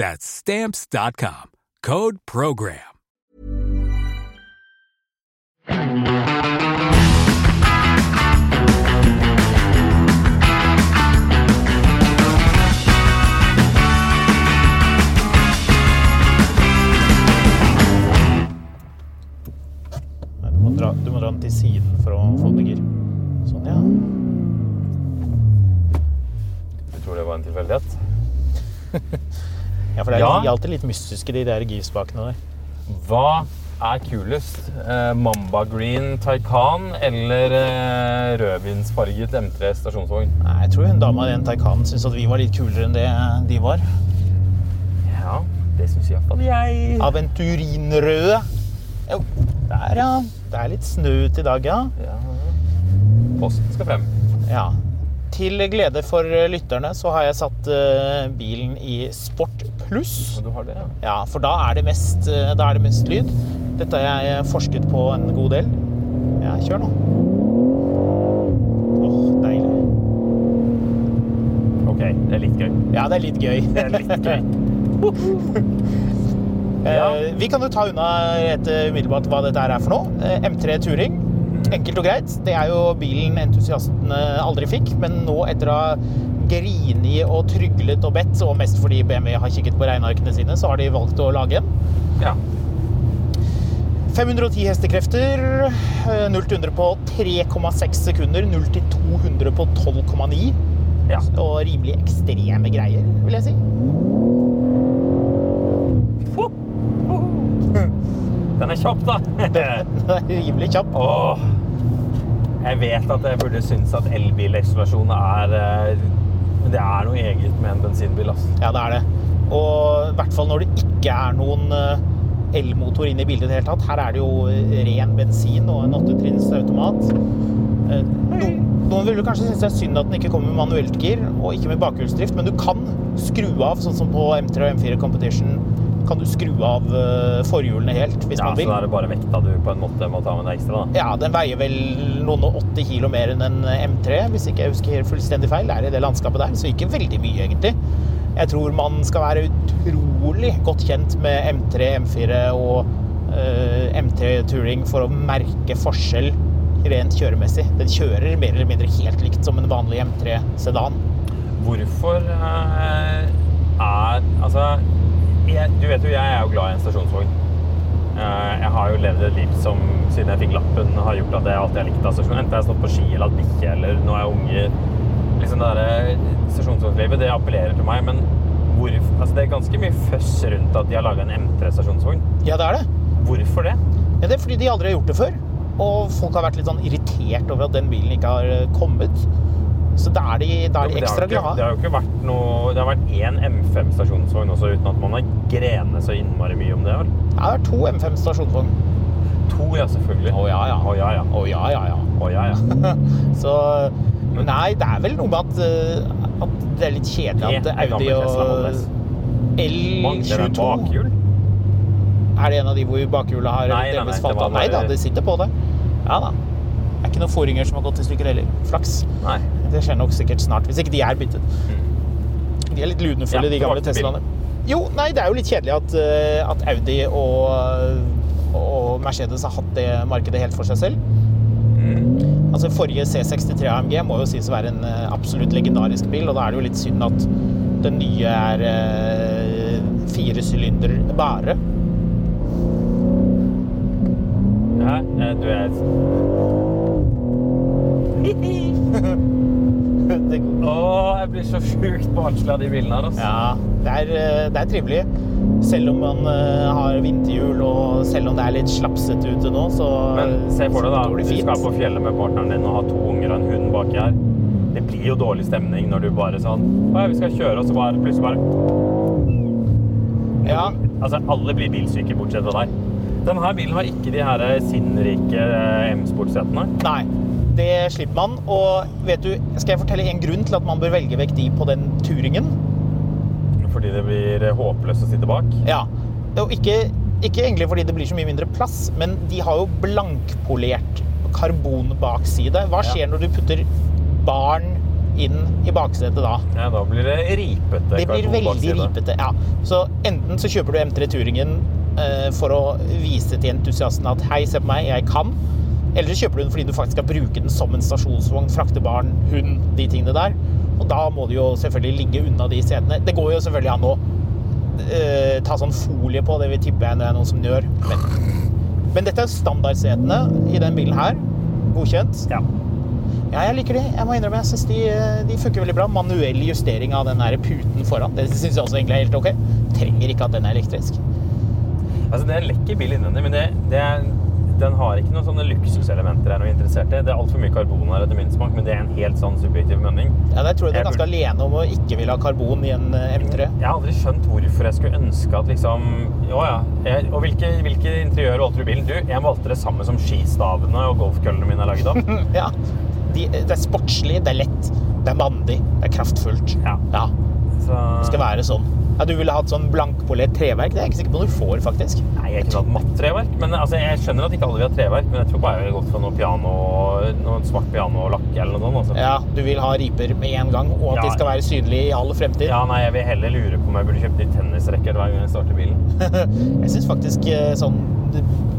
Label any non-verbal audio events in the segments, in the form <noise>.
That's stamps.com. Code program. Du må, dra, du må dra den til siden for å få den i gir. Sånn, ja. Du tror det var en tilfeldighet? <laughs> Ja, for det er Ja. de alltid litt mystiske, de der girspakene der. Hva er kulest? Eh, Mamba Green Taycan eller eh, rødvinsfarget M3 stasjonsvogn? Nei, jeg tror hun dama i den Taycanen syntes at vi var litt kulere enn det de var. Ja, det syns iallfall jeg. Aventurinrøde. Jo, der ja. Det er litt snø ute i dag, ja. Ja. Posten skal frem. ja. Til glede for lytterne så har jeg satt eh, bilen i Sport pluss. Og du har det, ja. Ja, for da er det mest, eh, da er det mest lyd. Dette har jeg forsket på en god del. Ja, kjør nå. Åh, deilig. Ok, det er litt gøy. Ja, det er litt gøy. Det er litt gøy. <laughs> Ja. Eh, Vi kan jo ta unna rett umiddelbart hva dette er for noe. Eh, M3 Turing. Enkelt og greit. Det er jo bilen entusiastene aldri fikk, men nå etter å ha grini og tryglet og bedt, og mest fordi BMW har kikket på regnearkene sine, så har de valgt å lage en. Ja. 510 hestekrefter. eh, 0 til 100 på 3,6 sekunder. 0 til 200 på 12,9. ja. Og rimelig ekstreme greier, vil jeg si. Den er kjapp, da. <laughs> Den er rimelig kjapp. Åh. Jeg vet at jeg burde synes at elbilisolasjon er eh, Men det er noe eget med en bensinbil. ass. Ja, det er det. Og i hvert fall når det ikke er noen eh, elmotor inne i bildet i det hele tatt. Her er det jo ren bensin og en åttetrinns automat. Noen, noen vil kanskje synes det er synd at den ikke kommer med manuelt gir og ikke med bakhjulsdrift, men du kan skru av, sånn som på M3 og M4 Competition, kan du skru av eh, forhjulene helt hvis Ja, man så da er det bare vekta du på en måte må ta med deg ekstra. da. Ja, den veier vel noen og 80 kilo mer enn en M3, hvis ikke jeg husker helt fullstendig feil. Det er i det landskapet der, så ikke veldig mye, egentlig. Jeg tror man skal være utrolig godt kjent med M3, M4 og uh, M3 Touring for å merke forskjell rent kjøremessig. Den kjører mer eller mindre helt likt som en vanlig M3 sedan. Hvorfor uh, er Altså, jeg, du vet jo, jeg er jo glad i en stasjonsvogn. Eh, jeg har jo levd et liv som, siden jeg fikk lappen, har gjort at jeg alltid har likt av stasjon. Enten jeg har stått på ski eller hatt bikkje, eller nå er jeg unge. Liksom det Stasjonsvognlivet det appellerer til meg, men hvor, altså det er ganske mye føss rundt at de har laga en M3-stasjonsvogn. Ja, det er det. Hvorfor det? Ja, det er fordi de aldri har gjort det før. Og folk har vært litt sånn irritert over at den bilen ikke har eh, kommet. Så da er de, da er de ekstra ikke, det har jo ikke vært noe Det har vært én M5-stasjonsvogn også, uten at man har grenet så innmari mye om det. vel? Ja, det er to M5 stasjonsvogn. To, ja, selvfølgelig. Å ja, ja. Å ja, ja. Å ja, ja, ja. Å ja, ja. <laughs> Så men Nei, det er vel noe med at, eh, at det er litt kjedelig at Det Audi og Mangler den L22 bakhjul? Er det en av de hvor bakhjulet har det falt av? Nei da, det sitter på det. Ja da. Er ikke noen foringer som har gått i stykker heller. Flaks. Nei. Det skjer nok sikkert snart, hvis ikke de er byttet. De er litt lunefulle, Ja, de gamle Teslaene. Jo, nei, det er jo litt kjedelig at, eh, at Audi og, og Mercedes har hatt det markedet helt for seg selv. Altså, Forrige C63 AMG må jo sies å være en eh, absolutt legendarisk bil, og da er det jo litt synd at den nye er eh, fire sylinder bare. Ja, eh, du er Det går- Å, jeg blir så sjukt barnslig av de bilene her, altså. Ja, det er, eh, det er trivelig. Selv om man eh, har vinterhjul, og selv om det er litt slapsete ute nå, så Men se for deg da, du skal på fjellet med partneren din og ha to unger og en hund baki her. Det blir jo dårlig stemning når du bare sånn Å ja, vi skal kjøre, og så bare plutselig bare Ja, Altså, alle blir bilsyke bortsett fra deg. Denne bilen har ikke de her sinnrike eh, M-sportsetene. nei. Det slipper man. Og vet du, skal jeg fortelle en grunn til at man bør velge vekk de på den turingen? Fordi det blir håpløst å sitte bak. Ja. Og ikke, ikke egentlig fordi det blir så mye mindre plass, men de har jo blankpolert karbonbakside. Hva Ja. skjer når du putter barn inn i baksetet da? Ja, da blir det ripete. Det blir veldig ripete. Ja. Så enten så kjøper du M3 Turingen eh, for å vise til entusiasten at hei, se på meg, jeg kan. Eller så kjøper du den fordi du faktisk skal bruke den som en stasjonsvogn, frakte barn, hund, de tingene der. Og da må du jo selvfølgelig ligge unna de setene. Det går jo selvfølgelig an å eh, ta sånn folie på, det vil tippe jeg det er noen som gjør. Men, men dette er standardsetene i den bilen her. Godkjent. Ja. Ja, jeg liker de. Jeg må innrømme, jeg synes de, de funker veldig bra. Manuell justering av den puten foran. Det synes jeg også egentlig er helt ok. Trenger ikke at den er elektrisk. Altså, det er en lekker bil innvendig, men det, det er, den har ikke noen sånne luksuselementer jeg er noe interessert i. Det er altfor mye karbon her etter min smak, men det er en helt sånn subjektiv mening. Ja, der tror jeg du er ganske burde- alene om å ikke ville ha karbon i en eh, M3. Jeg har aldri skjønt hvorfor jeg skulle ønske at liksom Å ja. Jeg, og hvilke, hvilke interiør valgte du i bilen? Du, jeg valgte det samme som skistavene og golfkøllene mine er laget av. <laughs> Ja. De, det er sportslig, det er lett, det er mandig, det er kraftfullt. Ja. Ja, Så det skal være sånn. Ja, du ville hatt sånn blankpolert treverk? Det er jeg ikke sikker på om du får, faktisk. Nei, jeg kunne hatt matt treverk. Men altså, jeg skjønner at ikke alle vil ha treverk, men jeg tror bare jeg ville gått for noe piano, noe svart pianolakk eller noe sånt. Altså. Ja, du vil ha riper med en gang, og at Ja. de skal være synlige i all fremtid. Ja, nei, jeg vil heller lure på om jeg burde kjøpt ny tennisracket hver gang jeg starter bilen. <laughs> Jeg syns faktisk eh, sånn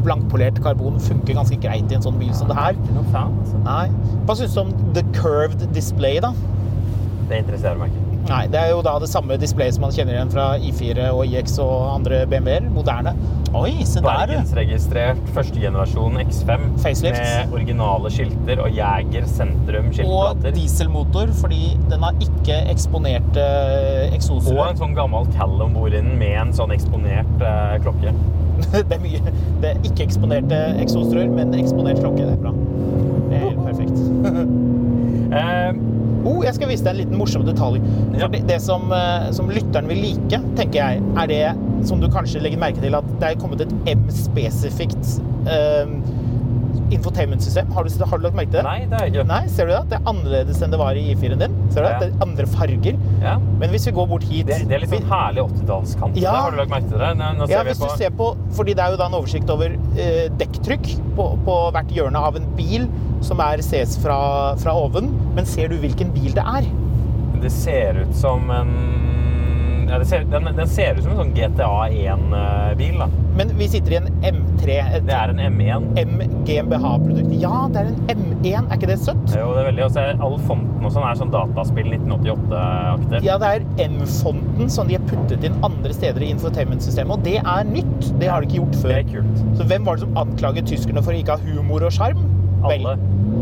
blankpolert karbon funker ganske greit i en sånn bil som det her. Ikke noe fan, altså. Nei. Hva syns du om the curved display, da? Det interesserer meg ikke. Nei, Det er jo da det samme displayet som man kjenner igjen fra I4 og IX og andre BMW-er. Moderne. Oi, se der, du! Bergensregistrert førstegenerasjon X5 Facelift. med originale skilter og Jæger sentrum Og dieselmotor, fordi den har ikke eksponerte Og en sånn gammel Callum bor inn med en sånn eksponert eh, klokke. <laughs> Det er mye Det er ikke eksponerte eksosrør, men eksponert klokke. Det er bra. Det er helt perfekt. <laughs> Eh, Oh, jeg skal vise deg en liten morsom detalj. For Ja. det, det som, eh, som lytteren vil like, tenker jeg, er det som du kanskje legger merke til at det er kommet et M-spesifikt eh, infotainment-system. Har, du- har du lagt merke til det? nei, det er jeg ikke. Nei, ser du det? Det er annerledes enn det var i I4-en din. Ser du det? Ja. Det er andre farger. Ja. Men hvis vi går bort hit Det, det er litt sånn herlig 80-tallskant. Ja. Har du lagt merke til det? Nå, nå ser Ja, vi hvis på du ser på, fordi det er jo da en oversikt over eh, dekktrykk på, på hvert hjørne av en bil som er ses fra, fra oven. Men ser du hvilken bil det er? Det ser ut som en ja, det ser, den, den ser ut som en sånn GTA 1-bil. da. Men vi sitter i en M3. Et Det er en M1. M GmbH-produkt. Ja, det er en M1. Er ikke det søtt? Jo, det er veldig, og så er All fonten og sånn er sånn dataspill 1988-aktig. Ja, det er M-fonten som de har puttet inn andre steder i infotainment-systemet. Og det er nytt. Det har de ikke gjort før. Det er kult. Så hvem var det som anklaget tyskerne for å ikke ha humor og sjarm? Vel, Alle.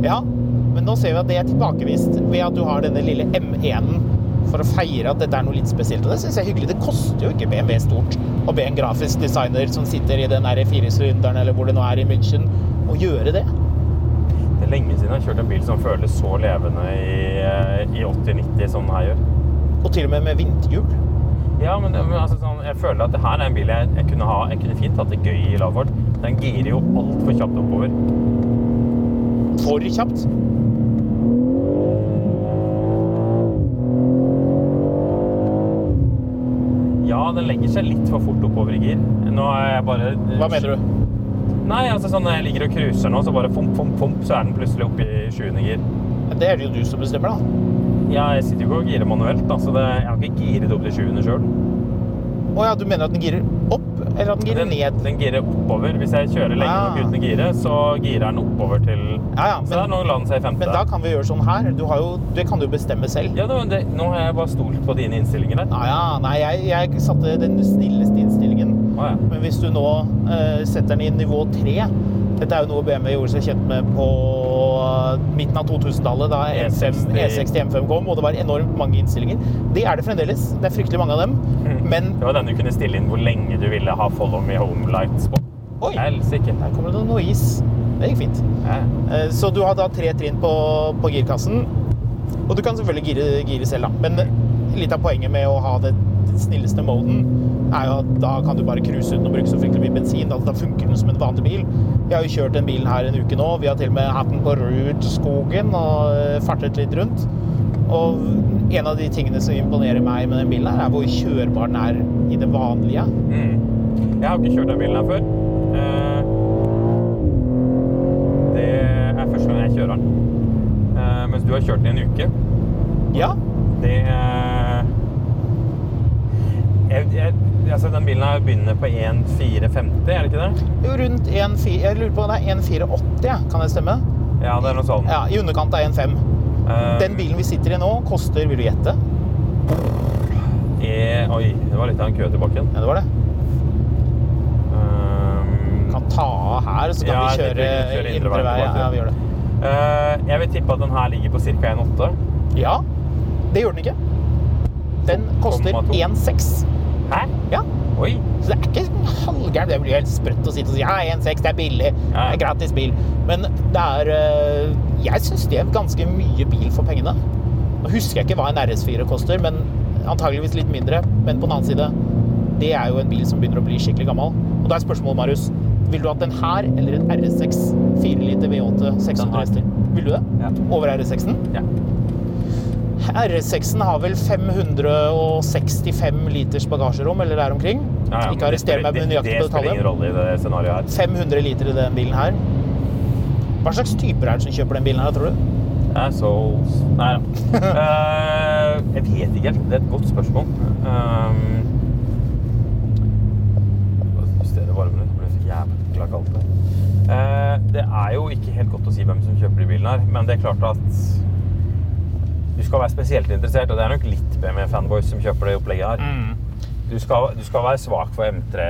Ja, men nå ser vi at det er tilbakevist ved at du har denne lille M1-en for å feire at dette er noe litt spesielt. Og det syns jeg er hyggelig. Det koster jo ikke BMW stort å be en grafisk designer som sitter i den der firesylinderen eller hvor det nå er i München, å gjøre det. Det er lenge siden jeg har kjørt en bil som føles så levende i, eh, i 80-90 som den her gjør. Og til og med med vinterhjul. Ja, men, men altså, sånn, jeg føler at det her er en bil jeg, jeg kunne ha Jeg kunne fint hatt det gøy i lavfart. Den girer jo altfor kjapt oppover. For kjapt. Ja, den legger seg litt for fort oppover i gir. Nå er jeg bare Hva mener du? Nei, altså sånn når jeg ligger og cruiser nå, så bare fomp, fomp, fomp, så er den plutselig oppe i sjuende gir. Det er det jo du som bestemmer, da. Ja, jeg sitter jo ikke og girer manuelt, da, så det, jeg har ikke giret opp til sjuende sjøl. Å ja, du mener at den girer eller at den girer Den, ned? den girer oppover. Hvis jeg kjører lenge nok Ah. uten å gire, så girer den oppover til Ja, ja, Så det er men, den seg i femte. men da kan vi gjøre sånn her. Du har jo, det kan du bestemme selv. Ja, men det, nå har jeg bare stolt på dine innstillinger der. Ja, ja, nei, jeg, jeg satte den snilleste innstillingen. Ja. Men hvis du nå uh, setter den i nivå 3 Dette er jo noe BMW gjorde seg kjent med på midten av 2000-tallet, da E60. E60 M5 kom, og det var enormt mange innstillinger. Det er det fremdeles. Det er fryktelig mange av dem. Men Det var den du kunne stille inn hvor lenge du ville ha follow me home lights på. Oi! Helsike. Der kommer det noe is. Det gikk fint. Ja. Eh, Så du har da tre trinn på, på girkassen. Og du kan selvfølgelig gire, gire selv, da. Men litt av poenget med å ha det snilleste moden, er jo at da kan du bare cruise uten å bruke så fryktelig mye bensin. Da, da funker den som en vanlig bil. Jeg har jo kjørt den bilen her en uke nå. Vi har til og med hatt den på Rudskogen og eh, fartet litt rundt. Og en av de tingene som imponerer meg med den bilen, her er hvor kjørbar den er i det vanlige. Mm. Jeg har ikke kjørt den bilen her før. Eh, Det er første gang jeg kjører den. Eh, Mens du har kjørt den i en uke. Ja, Det eh, jeg, jeg, altså Den bilen begynner på 1,450, er det ikke det? jo rundt 1,4 Jeg lurer på om det er 1,480, kan det stemme? Ja, det er noe sånn. Ja, I underkant av 1,5. Eh, Den bilen vi sitter i nå, koster Vil du gjette? er, oi, det var litt av en kø tilbake igjen. Ja, det var det. Um, Kan ta av her, så kan Ja, vi kjøre, kjøre indre indre vei. Ja, ja, vi gjør det. Uh, jeg vil tippe at den her ligger på ca. 1,8. Ja, det gjør den ikke. Den koster 1,6. Ja, Oi. så det er ikke halvgærent. Det blir helt sprøtt å sitte og si ja, 1,6, det er billig. Det er gratis bil. Men det er øh, Jeg syns det er ganske mye bil for pengene. Nå husker jeg ikke hva en RS4 koster, men antageligvis litt mindre. Men på den annen side, det er jo en bil som begynner å bli skikkelig gammel. Og da er spørsmålet, Marius, vil du hatt en her eller en RS6 4 liter V8 600 hester? Vil du det? Ja. Over RS6-en? Ja. RS6-en har vel 565 liters bagasjerom, eller der omkring. Ja, ja, Ikke arrester meg med spiller- detaljen. Det spiller ingen rolle i det scenarioet her. 500 liter i den bilen her. Hva slags typer er det som kjøper den bilen her, tror du? Assholes Nei da. Eh, jeg vet ikke helt. Det er et godt spørsmål. Um, stedet varmer litt. Det ble så jævla kaldt. Eh, det er jo ikke helt godt å si hvem som kjøper de bilene her, men det er klart at du skal være spesielt interessert, og det er nok litt BMW-fanboys som kjøper det opplegget her. Du skal, du skal være svak for M3,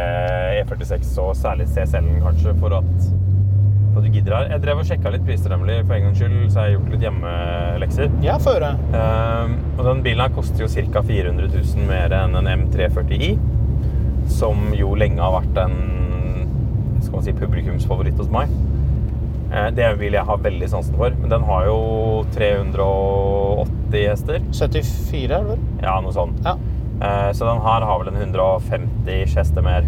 E46 og særlig CSL-en kanskje, for at, for at du gidder her. Jeg drev og sjekka litt priser, nemlig, for en gangs skyld, så har jeg gjort litt hjemmelekser. Ja, få høre. Ehm, og den bilen her koster jo ca. 400 000 mer enn en M340i, som jo lenge har vært en skal man si, publikumsfavoritt hos meg. Eh, det er en bil jeg har veldig sansen for, men den har jo 380 hester. 74, er det vel? Ja, noe sånt. Ja. Eh, Så den her har vel en 150 hester mer.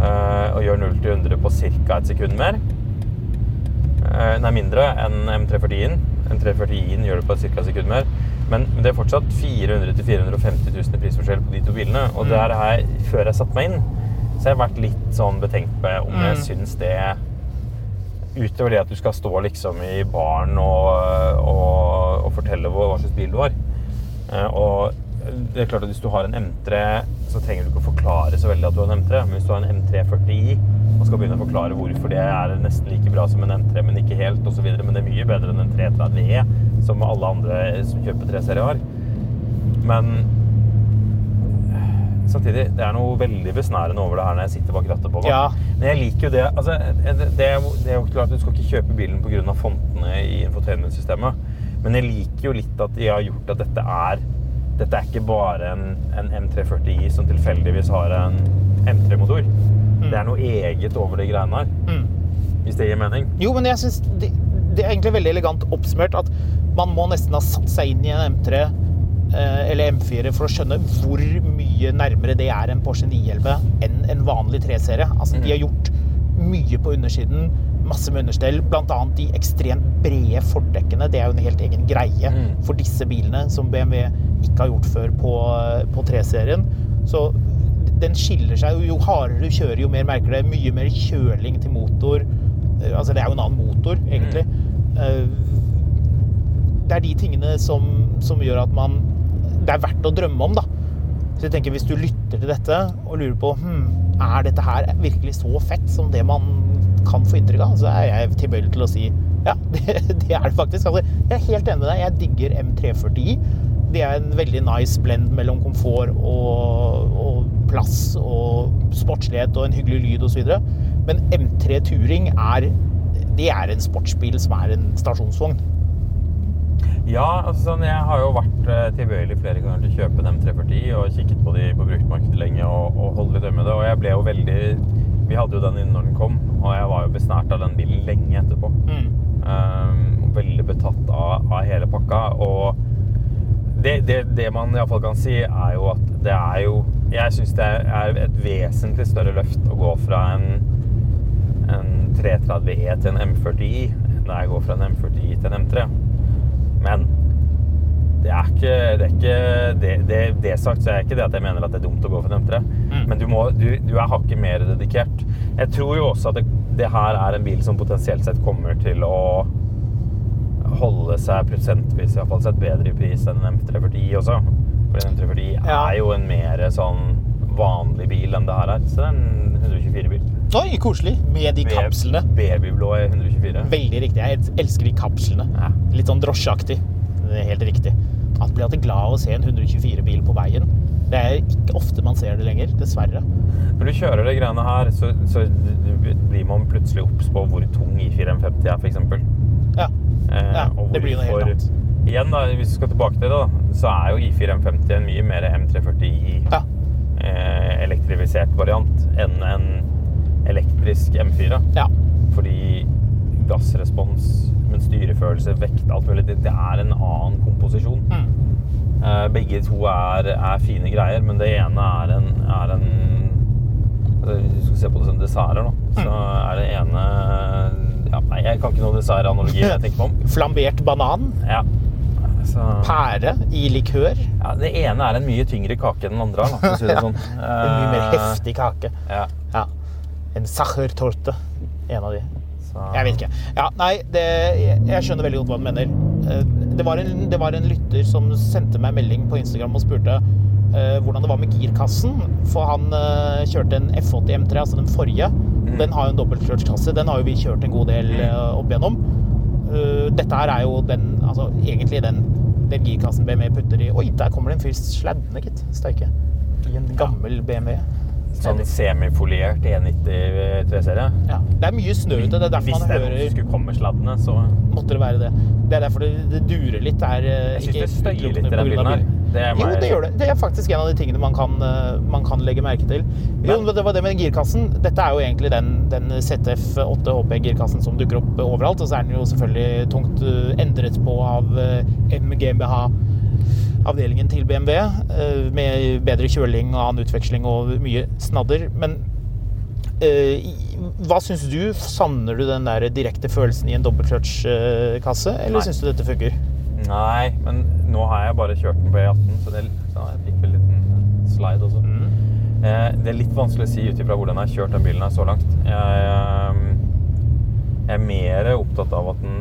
Eh, Og gjør 0 til 100 på ca. et sekund mer. Nei, mindre enn M340-en. M340-en gjør det på ca. et sekund mer. Men det er fortsatt 400 000-450 000 i prisforskjell på de to bilene. Og det er her, før jeg satte meg inn, så har jeg vært litt sånn betenkt på om jeg Mm. syns det Utover det at du skal stå liksom i baren og, og, og fortelle hva, slags bil du har. Eh, Og det er klart at hvis du har en M3, så trenger du ikke å forklare så veldig at du har en M3. Men hvis du har en M340i og skal begynne å forklare hvorfor det er nesten like bra som en M3, men ikke helt, osv., men det er mye bedre enn en 330E, som alle andre som kjøper 3-serie har. Men samtidig, det er noe veldig besnærende over det her når jeg sitter bak rattet på meg. Ja. Men jeg liker jo det altså, det, det, er jo- det er jo klart at Du skal ikke kjøpe bilen pga. fontene i infotainment-systemet. Men jeg liker jo litt at de har gjort at dette er Dette er ikke bare en, en M340i som tilfeldigvis har en M3-motor. Det er noe eget over de greiene her. Mm. Hvis det gir mening. Jo, men jeg synes det, det er egentlig veldig elegant oppsummert at man må nesten ha satt seg inn i en M3 eh, eller M4 for å skjønne hvor mye nærmere det er en Porsche 911 enn en vanlig 3-serie. Altså, de har gjort mye på undersiden, masse med understell, annet de ekstremt brede fordekkene. Det er jo en helt egen greie Mm. for disse bilene, som BMW ikke har gjort før på, på 3-serien. Så den skiller seg jo. Jo hardere du kjører, jo mer merker det. Mye mer kjøling til motor. Eh, Altså, det er jo en annen motor, egentlig. Mm. Det er de tingene som, som gjør at man Det er verdt å drømme om, da. Så jeg tenker, Hvis du lytter til dette og lurer på hm, er dette her virkelig så fett som det man kan få inntrykk av, så er jeg tilbøyelig til å si ja, <laughs> det, det er det faktisk. Altså, jeg er helt enig med deg. Jeg digger M340i. Det er en veldig nice blend mellom komfort og, og plass og sportslighet og en hyggelig lyd osv. Men M3 Turing er, det er en sportsbil som er en stasjonsvogn. Ja, altså sånn, jeg har jo vært eh, tilbøyelig flere ganger til å kjøpe en M340 og kikket på de på bruktmarkedet lenge og, og holdt litt øye med det. Og jeg ble jo veldig Vi hadde jo den inne når den kom, og jeg var jo besnært av den bilen lenge etterpå. Um, veldig betatt av, av hele pakka. Og det, det, det man iallfall kan si, er jo at det er jo Jeg syns det er et vesentlig større løft å gå fra en, en 330E til en M40i enn jeg går fra en M40i til en M3. Men det er ikke Det, er ikke, det, det, det sagt, så er ikke det at jeg mener at det er dumt å gå for en M3. Men du, må, du, du er hakket mer dedikert. Jeg tror jo også at det, det her er en bil som potensielt sett kommer til å holde seg prosentvis i hvert fall sett bedre i pris enn en M340i også. For en M340i er jo en mer sånn vanlig bil enn det her er. Så det er en 124-bil. Oi, koselig! Med de kapslene. Babyblå 124. Veldig riktig. Jeg elsker de kapslene. Ja. Litt sånn drosjeaktig. Det er helt riktig. At blir alltid glad av å se en 124-bil på veien. Det er ikke ofte man ser det lenger, dessverre. Når du kjører de greiene her, så, så blir man plutselig obs på hvor tung I450 er, f.eks. Ja. Eh, Ja, det blir noe helt annet. Igjen, da, hvis vi skal tilbake til det, da, så er jo I450 en mye mer M340i Ja. eh, elektrifisert variant enn en elektrisk M4. ja. Fordi gassrespons, men styrefølelse, vekt, alt mulig, det, det er en annen komposisjon. Mm. Eh, begge to er, er fine greier, men det ene er en, er en altså, Hvis du skal se på det som desserter, så Mm. er det ene ja, Nei, jeg kan ikke noen dessertanalogi jeg tenker på om. <laughs> Flambert banan. Ja. Så, Pære i likør. ja, det ene er en mye tyngre kake enn den andre. Da, si det <laughs> sånn. En mye mer Eh, heftig kake. Ja. Ja. En sachertorte. En av de. Så, Jeg vet ikke. Ja, nei, det, jeg, skjønner veldig godt hva du mener. Eh, Det var, en, det var en lytter som sendte meg melding på Instagram og spurte Uh, hvordan det var med girkassen. For han uh, kjørte en F80 M3, altså den forrige. Den har jo en dobbeltkløtsjkasse. Den har jo vi kjørt en god del uh, opp igjennom. Dette her er jo den, altså egentlig den, den girkassen BMW putter i Oi, der kommer det en fyr sladdende, gitt. Steike. I en gammel BMW. Sånn semifoliert E E90 3-serie. Ja. Det er mye snø ute. Det er derfor Hvis man er hører skulle komme sladdene, så måtte det være det. Det er derfor det, det durer litt. Det er, eh, Jeg synes det støyer litt i den bilen her. Det jo, det gjør det. Det er faktisk en av de tingene man kan, eh, man kan legge merke til. Jo, det var det med girkassen. Dette er jo egentlig den, den ZF8 HP-girkassen som dukker opp overalt. Og så er den jo selvfølgelig tungt eh, endret på av eh, MGMBH. Avdelingen til BMW, eh, med bedre kjøling og annen utveksling og mye snadder. Men eh, hva syns du? Savner du den der direkte følelsen i en dobbeltkløtsjkasse, eller syns du dette funker? Nei, men nå har jeg bare kjørt den på E18, så, det, så jeg fikk vel en liten slide også. Eh, det er litt vanskelig å si ut ifra hvordan jeg har kjørt den bilen her så langt. Jeg, eh, jeg er mer opptatt av at den,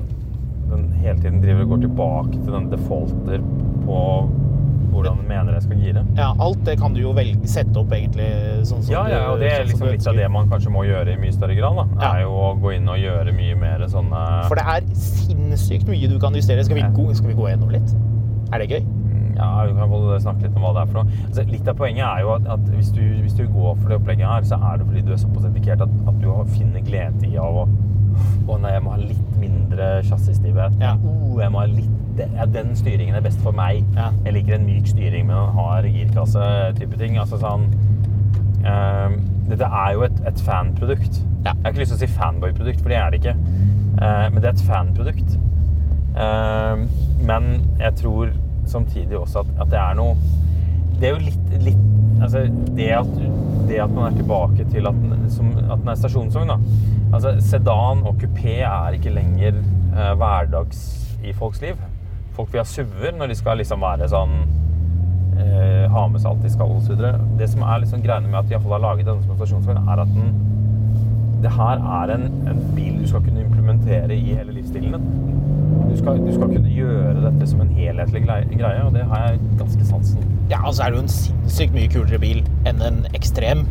den hele tiden driver og går tilbake til den defaulter på hvordan du mener jeg skal gire. Ja, alt det kan du jo velge, sette opp egentlig sånn som Ja, ja, og det er liksom litt av det man kanskje må gjøre i mye større grad. Da. Ja. er jo å gå inn og gjøre mye mer sånne For det er sinnssykt mye du kan justere. Skal vi, gå, skal vi gå gjennom litt? Er det gøy? Ja, vi kan snakke litt om hva det er for noe. Altså, litt av poenget er jo at, at hvis, du, hvis du går for det opplegget her, så er det fordi du er såpass dedikert at, at du finner glede i av å Å nei, jeg må ha litt mindre chassisstivhet. Ja. Oh, jeg må ha litt ja, Den styringen er best for meg. Ja. Jeg liker en myk styring med en hard girkasse-type ting. Altså sånn ehm, Dette er jo et, et fanprodukt. Ja. Jeg har ikke lyst til å si fanboy-produkt, for det er det ikke. Uh, men det er et fanprodukt. Uh, men jeg tror samtidig også at, at det er noe Det er jo litt, litt altså det, at, det at man er tilbake til at den, som, at den er stasjonsvogn. da. Altså, sedan og kupé er ikke lenger eh, hverdags i folks liv. Folk vil ha SUV-er når de skal liksom være sånn eh, ha med seg alt de skal osv. Det som er liksom greiene med at de har laget denne som stasjonsvogn, er at den det her er en, en bil du skal kunne implementere i hele livsstilen din. Du skal, du skal kunne gjøre dette som en helhetlig greie, og det har jeg ganske sansen. Ja, altså er det jo en sinnssykt mye kulere bil enn en ekstrem.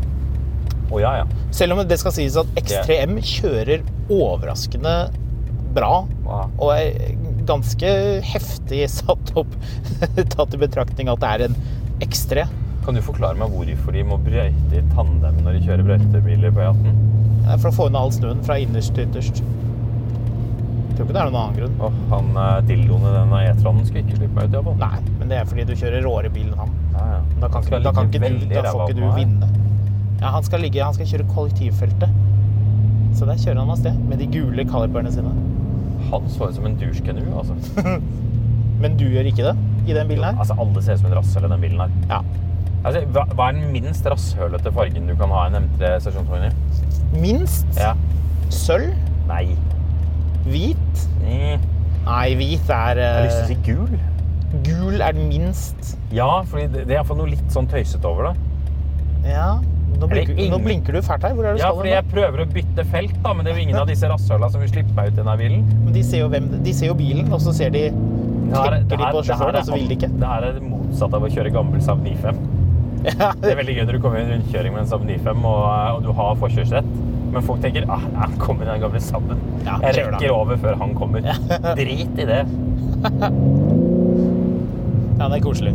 Å ja, ja. Selv om det skal sies at ekstrem kjører overraskende bra. Wow. Og er ganske heftig satt opp, <laughs> tatt i betraktning at det er en X3. Kan du forklare meg hvorfor de må brøyte i tandem når de kjører brøytebiler på E18? Det er For å få unna all snøen fra innerst til ytterst. Jeg tror ikke det er noen annen grunn. Åh, han eh, dildoen i den E-tranen skulle ikke slippe meg ut, iallfall. Nei, men det er fordi du kjører råere bil enn han. Ja, ja. Da kan, ikke, da kan ikke du, da får ikke du vinne. Ja, han skal ligge, han skal kjøre kollektivfeltet. Så der kjører han av sted med de gule kaliberne sine. Han så ut som en douchekanu, altså. <laughs> Men du gjør ikke det i den bilen her? altså. Alle ser ut som en rasshøl i den bilen her. Ja. Altså, hva, hva er den minst rasshølete fargen du kan ha en M3 stasjonsvogn i? Minst Ja. sølv, Nei. hvit. Mm. Nei, hvit er Jeg har lyst til å eh, si gul. Gul er den minst. Ja, for det, det er iallfall noe litt sånn tøysete over det. Ja. Nå blinker, ingen- nå blinker du fælt her. Hvor er det du Ja, fordi jeg prøver å bytte felt, da, men det er jo ingen av disse rasshøla som vil slippe meg ut i denne bilen. Men De ser, jo hvem, de ser jo bilen, og så ser de det de på sjåføren, og så vil de ikke. Det her er det motsatte av å kjøre gammel Saab 95. Ja, Det er veldig gøy når du kommer i en rundkjøring med en Saab 95 og, og du har forkjørsrett. Men folk tenker ah, han kommer i den gamle Saaben. Ja, jeg rekker over før han kommer. Drit i det. <laughs> ja, det er koselig.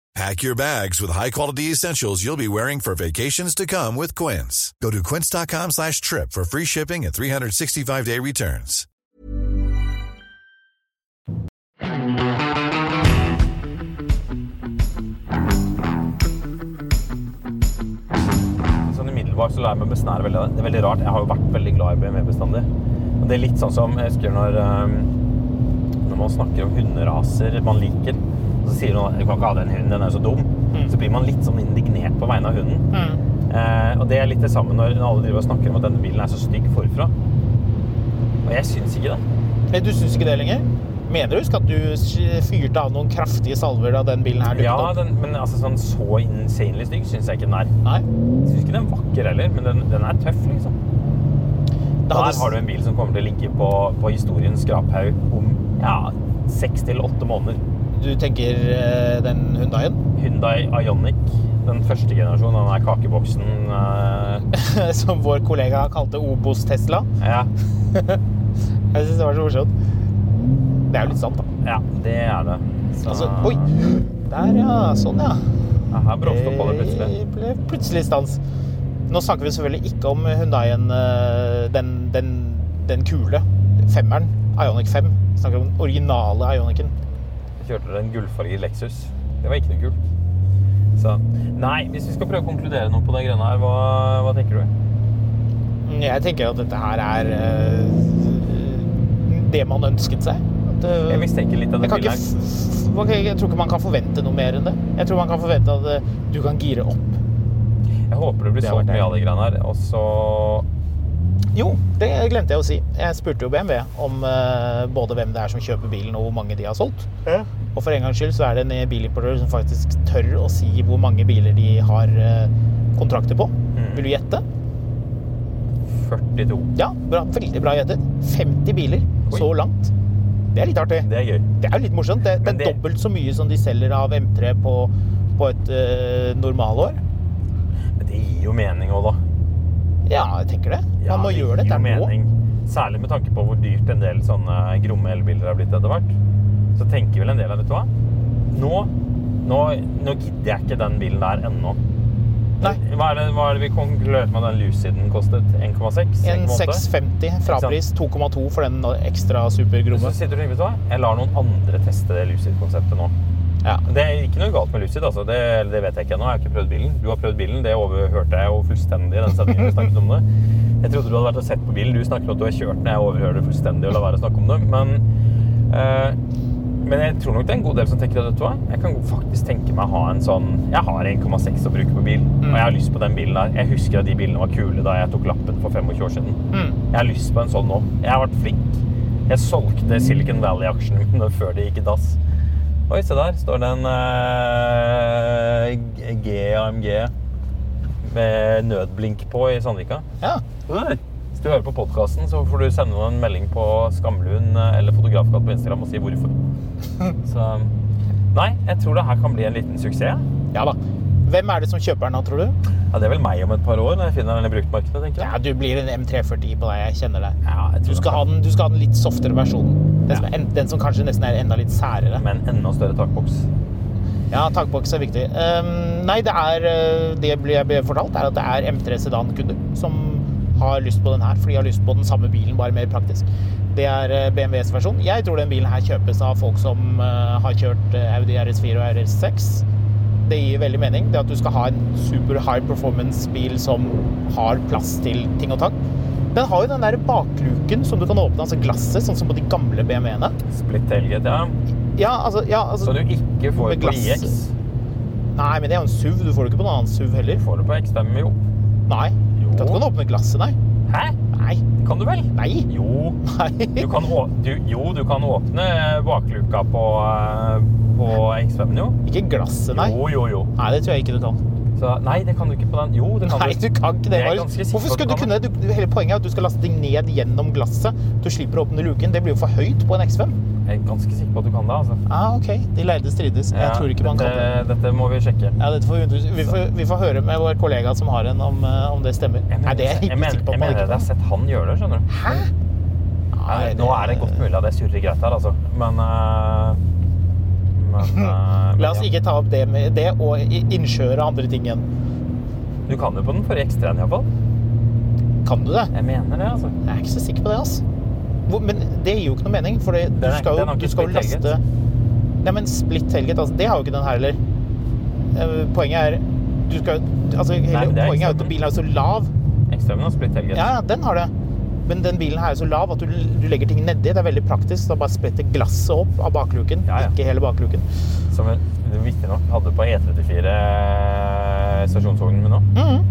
Pack your bags with high-quality essentials you'll be wearing for vacations to come with Quince. Go to quince.com slash trip for free shipping and 365-day returns. Sånn umiddelbart så lar jeg meg besnære veldig det. Er veldig rart. Jeg har jo vært veldig glad i BMW bestandig. Og det er litt sånn som jeg husker når, når man snakker om hunderaser man liker. Så sier noen at du kan ikke ha den hunden, den er så dum. Så blir man litt sånn indignert på vegne av hunden. Eh, og det er litt det samme når når alle driver og snakker om at denne bilen er så stygg forfra. Og jeg syns ikke det. Nei, du syns ikke det lenger? Mener du husk at du fyrte av noen kraftige salver da den bilen her dukket Ja, opp? den, men altså sånn så insanely stygg syns jeg ikke den er. Nei? Jeg syns ikke den er vakker heller, men den, den er tøff, liksom. Hadde... Der har du en bil som kommer til å ligge på, på historiens skraphaug om ja, seks til åtte måneder. Du tenker eh, den Hyundaien? Hyundai Ioniq, den første generasjonen, den der kakeboksen eh, <laughs> Som vår kollega kalte Obos-Tesla. ja, <laughs> Jeg syns det var så morsomt. Det er jo litt sant, da. ja, det er det. Så, Altså, oi! Der, ja. Sånn, ja. Ja, her bråstoppa det plutselig. Det ble plutselig stans. Nå snakker vi selvfølgelig ikke om Hyundaien, eh, den, den, den kule. Femmeren. Ionic 5. Vi snakker om den originale Ionicen. Jeg kjørte en gullfarget Lexus. Det var ikke noe kult. Så Nei, hvis vi skal prøve å konkludere noe på de greiene her, hva, hva tenker du? Jeg tenker at dette her er uh, det man ønsket seg. At, uh, Jeg mistenker litt av det ok, jeg tror ikke man kan forvente noe mer enn det. Jeg tror man kan forvente at uh, du kan gire opp. Jeg håper det blir solgt mye av de greiene her. Og så Jo, det glemte jeg å si. Jeg spurte jo BMW om uh, både hvem det er som kjøper bilen, og hvor mange de har solgt. Og for en gangs skyld så er det en bilimportør som faktisk tør å si hvor mange biler de har eh, kontrakter på. Mm. Vil du gjette? 42. Ja, bra, veldig bra gjettet. 50 biler Oi. så langt. Det er litt artig. Det er gøy. Det er jo litt morsomt. Det, det er det- dobbelt så mye som de selger av M3 på, på et uh, normalår. Men det gir jo mening òg, da. Ja, jeg tenker det. Man Ja, må gjøre det. gir dette jo nå. mening. Særlig med tanke på hvor dyrt en del sånne gromme elbiler har blitt etter hvert. Så tenker vel en del av vet du hva? Nå, nå, nå gidder jeg ikke den bilen der ennå. Nei. Hva er, det, hva er det vi konkluderte med at den Luciden kostet? 1,6? En 1,8? 650 frapris, 2,2 for den ekstra supergromme. Så sitter du og tenker, hva? Jeg lar noen andre teste det Lucid-konseptet nå. Ja. Det er ikke noe galt med Lucid, altså. det, det vet jeg ikke ennå. Jeg har ikke prøvd bilen. Du har prøvd bilen, det overhørte jeg jo fullstendig i den sendingen vi snakket om det. Jeg trodde du hadde vært og sett på bilen. Du snakker om at du har kjørt den. Jeg overhører det fullstendig og lar være å snakke om det. Men, eh, men jeg tror nok det er en god del som tenker at jeg kan faktisk tenke meg å ha en sånn Jeg har 1,6 å bruke på bil, og jeg har lyst på den bilen der. Jeg husker at de bilene var kule da jeg tok lappen for 25 år siden. Jeg har lyst på en sånn nå. Jeg har vært flink. Jeg solgte Silicon Valley-aksjene mine før de gikk i dass. Oi, se der står det en uh, G- GAMG med nødblink på i Sandvika. Ja. Hvis du hører på podkasten, så får du sende noen en melding på Skamlund eh, eller Fotografkatt på Instagram og si hvorfor. <laughs> Så Nei, jeg tror det her kan bli en liten suksess. ja da. Hvem er det som kjøper den da, tror du? Ja, Det er vel meg om et par år når jeg finner den i bruktmarkedet, tenker Ja. Du blir en M340 på deg, jeg kjenner deg. Ja, jeg Du skal, den, du skal ha den litt softere versjonen. Den, som, Ja. er en- den som kanskje nesten er enda litt særere. Med en enda større takboks. Ja, takboks er viktig. Um, nei, det er uh, Det blir- jeg ble fortalt, er at det er M3 Sedan-kunder som har lyst på den her, for de har lyst på den samme bilen, bare mer praktisk. Det er uh, BMWs versjon. Jeg tror den bilen her kjøpes av folk som uh, har kjørt uh, Audi RS4 og RS6. Det gir veldig mening. Det at du skal ha en super high performance-bil som har plass til ting og tang. Den har jo den der bakluken som du kan åpne, altså glasset, sånn som på de gamle BMW-ene. Split tailgate, ja. Ja, altså, ja, altså Så du ikke får på. IX. Nei, men det er jo en SUV. Du får det ikke på noen annen SUV heller. Får du på X5, jo. Nei. Jo. Kan du åpne glasset, nei. Hæ? Nei. Kan du vel? Nei. Jo. Nei. Du kan, å, du, jo, du kan åpne bakluka på, eh, på X5, jo. Ikke glasset, nei. Jo, jo, jo. Nei, det tror jeg ikke du kan. Så, nei, det kan du ikke på den. Jo, det kan Nei, du kan ikke det. Det er Marius. ganske sikker Hvorfor på at skulle du du kunne det? Du- Hele poenget er at du skal laste ting ned gjennom glasset. Du slipper å åpne luken. Det blir jo for høyt på en X5. Jeg er ganske sikker på at du kan det, altså. Ah, ok. De lærde strides. Jeg tror ikke man kan det. dette, Dette må vi sjekke. Ja, dette får vi, vi, får, vi får høre med vår kollega som har en, om, eh, om det stemmer. Jeg Nei, det er jeg ikke mener, sikker på jeg mener jeg har sett han gjøre det, skjønner du. Hæ? Nei, nå er det godt mulig at jeg surrer greit her, altså. Men, uh... men, <laughs> men La oss ja. ikke ta opp det med det og innsjøer og andre ting igjen. Du kan jo på den forrige X3-en iallfall. Kan du det? Jeg mener det, altså. Jeg er ikke så sikker på det, altså. Hvor, men det gir jo ikke noe mening, for du du skal jo laste. Nei, men splitt helget, altså, det har jo ikke den her heller. Eh, Poenget er du skal, altså, hele, Nei, er Poenget er at bilen er så lav. X3-en har splitt helget. Ja, den har det. Men den bilen her er så lav at du, du legger ting nedi. Det er veldig praktisk. Da bare spretter glasset opp av bakluken, Ja, ja. ikke hele bakluken. Som du visstnok nok hadde på E34 stasjonsvognen min òg. -hmm.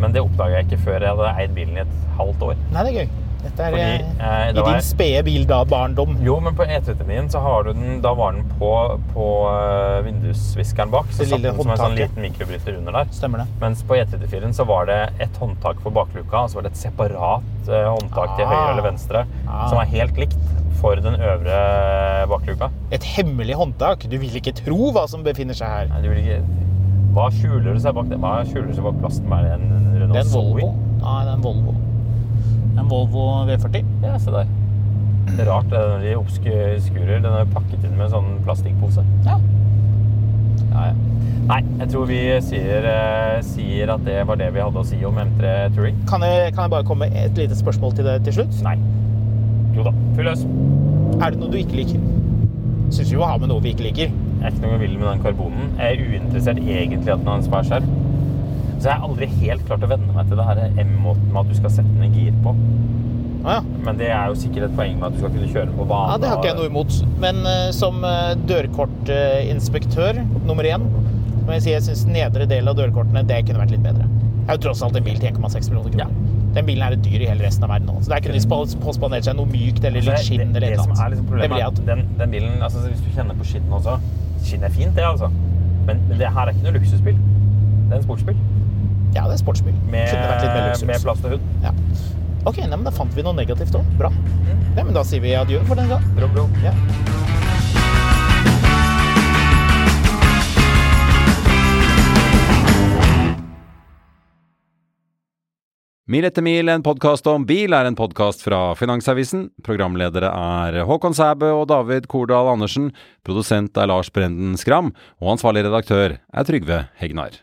Men det oppdaga jeg ikke før jeg hadde eid bilen i et halvt år. Nei, det er gøy. Dette er Fordi, eh, eh, i da var din spede bil da, barndom. Jo, men på E39 så har du den Da var den på, på eh, vindusviskeren bak. Så Det satt lille den som en sånn håndtaket. liten mikrobryter under der. Stemmer det. Mens på E34 så var det et håndtak for bakluka, og så var det et separat eh, håndtak til Ah. høyre eller venstre, Ah. som var helt likt for den øvre bakluka. Et hemmelig håndtak. Du vil ikke tro hva som befinner seg her. Nei, du vil ikke Hva skjuler det seg bak det? Hva skjuler seg bak plasten? Er det en Det er Renault en Volvo. Zoe? Nei, det er en Volvo. En Volvo V40. Ja, se der. Det er rart det er når de oppskurer. Den er pakket inn med en sånn plastikkpose. Ja. Ja, ja. Nei, jeg tror vi sier, eh, sier at det var det vi hadde å si om M3 Touring. Kan jeg, kan jeg bare komme med et lite spørsmål til deg til slutt? Nei. Jo da, fyll løs. Er det noe du ikke liker? Syns vi må ha med noe vi ikke liker. Jeg er ikke noe vill med den karbonen. Jeg er uinteressert egentlig i at den har en svær skjerm. Så jeg har aldri helt klart å venne meg til det her M-måten med at du skal sette ned gir på. Ah, ja. Men det er jo sikkert et poeng med at du skal kunne kjøre på bane. ja. Det har ikke jeg noe imot. Men uh, som uh, dørkortinspektør nummer én må jeg si jeg syns nedre del av dørkortene det kunne vært litt bedre. Det er jo tross alt en bil til 1,6 millioner kroner. Den bilen er dyr i hele resten av verden nå. Så der kunne de påspandert seg noe mykt eller litt Altså, skinn eller et det eller annet. liksom det er at den, den bilen, altså Hvis du kjenner på skinn også Skinn er fint, det, altså. Men, men det her er ikke noe luksusbil. Det er en sportsbil Ja, det er sportsbil. med, med plass til hund. Ja. Ok, nei, men da fant vi noe negativt òg. Bra. Ja, men da sier vi adjø for den gang. Bro, bro. Ja. Mil etter mil, en podkast om bil, er en podkast fra Finansavisen. Programledere er Håkon Sæbø og David Kordal Andersen. Produsent er Lars Brenden Skram. Og ansvarlig redaktør er Trygve Hegnar.